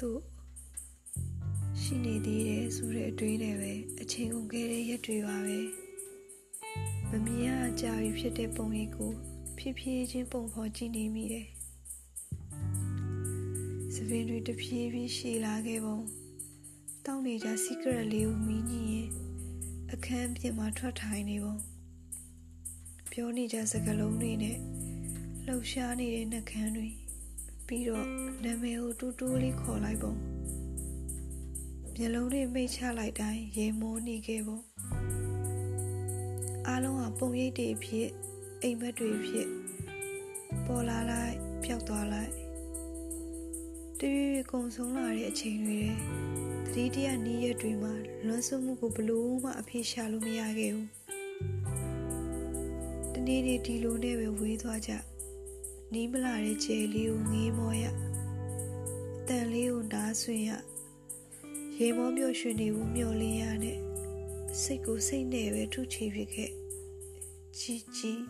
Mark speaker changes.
Speaker 1: သို့ရှိနေသေးတယ်ဆိုတဲ့အတွင်းနဲ့ပဲအချိန်ကုန်ခဲ့တဲ့ရက်တွေပါပဲမမြင်ရကြာပြီဖြစ်တဲ့ပုံရိပ်ကိုဖြည်းဖြည်းချင်းပုံဖော်ကြည့်နေမိတယ်စပင်တွေတဖြည်းဖြည်းရှည်လာခဲ့ပုံတောင်းနေကြ secret လေးကိုမီးညင်ရင်အခန်းပြင်မှာထွက်ထိုင်နေပုံပြောနေကြစကားလုံးတွေနဲ့လှုပ်ရှားနေတဲ့နှကန်းတွေ ပြီးတော့နာမည်ကိုတူတူလေးခေါ်လိုက်ပုံမျက်လုံးတွေမိတ်ချလိုက်တိုင်းရေမောနေခဲ့ပုံအားလုံးကပုံရိပ်တွေဖြစ်အိမ်မက်တွေဖြစ်ပေါ်လာလိုက်ပျောက်သွားလိုက်တရွေ့ကုံဆုံးလာတဲ့အချိန်တွေတတိတရနီးရက်တွေမှာလွန်ဆွမှုကိုဘလို့မှအဖေရှာလို့မရခဲ့ဘူးတနေ့နေ့ဒီလိုနဲ့ပဲဝေးသွားကြ နီးမလာတဲ့ကျဲလေးကိုငေးမောရအတန်လေးကိုနားဆွင်ရရေမောပြောရွှင်နေဘူးမျောလင်းရနဲ့စိတ်ကိုစိတ်နဲ့ပဲထုချေဖြစ်ခဲ့ကြီးကြီး